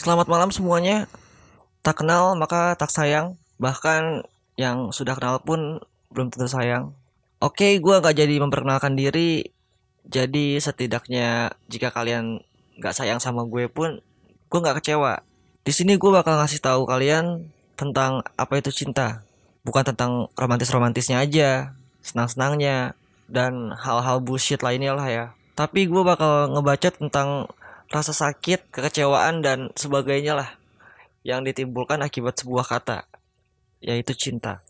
Selamat malam semuanya. Tak kenal maka tak sayang. Bahkan yang sudah kenal pun belum tentu sayang. Oke, gue gak jadi memperkenalkan diri. Jadi setidaknya jika kalian gak sayang sama gue pun, gue gak kecewa. Di sini gue bakal ngasih tahu kalian tentang apa itu cinta. Bukan tentang romantis-romantisnya aja, senang-senangnya, dan hal-hal bullshit lainnya lah ya. Tapi gue bakal ngebaca tentang rasa sakit, kekecewaan, dan sebagainya lah yang ditimbulkan akibat sebuah kata, yaitu cinta.